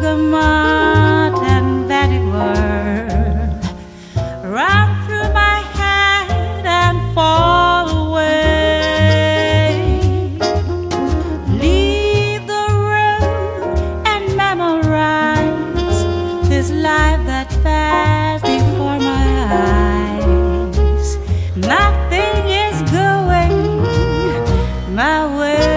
bergamot and that word run through my head and fall away. Leave the road and memorize this life that passed before my eyes. Nothing is going my way.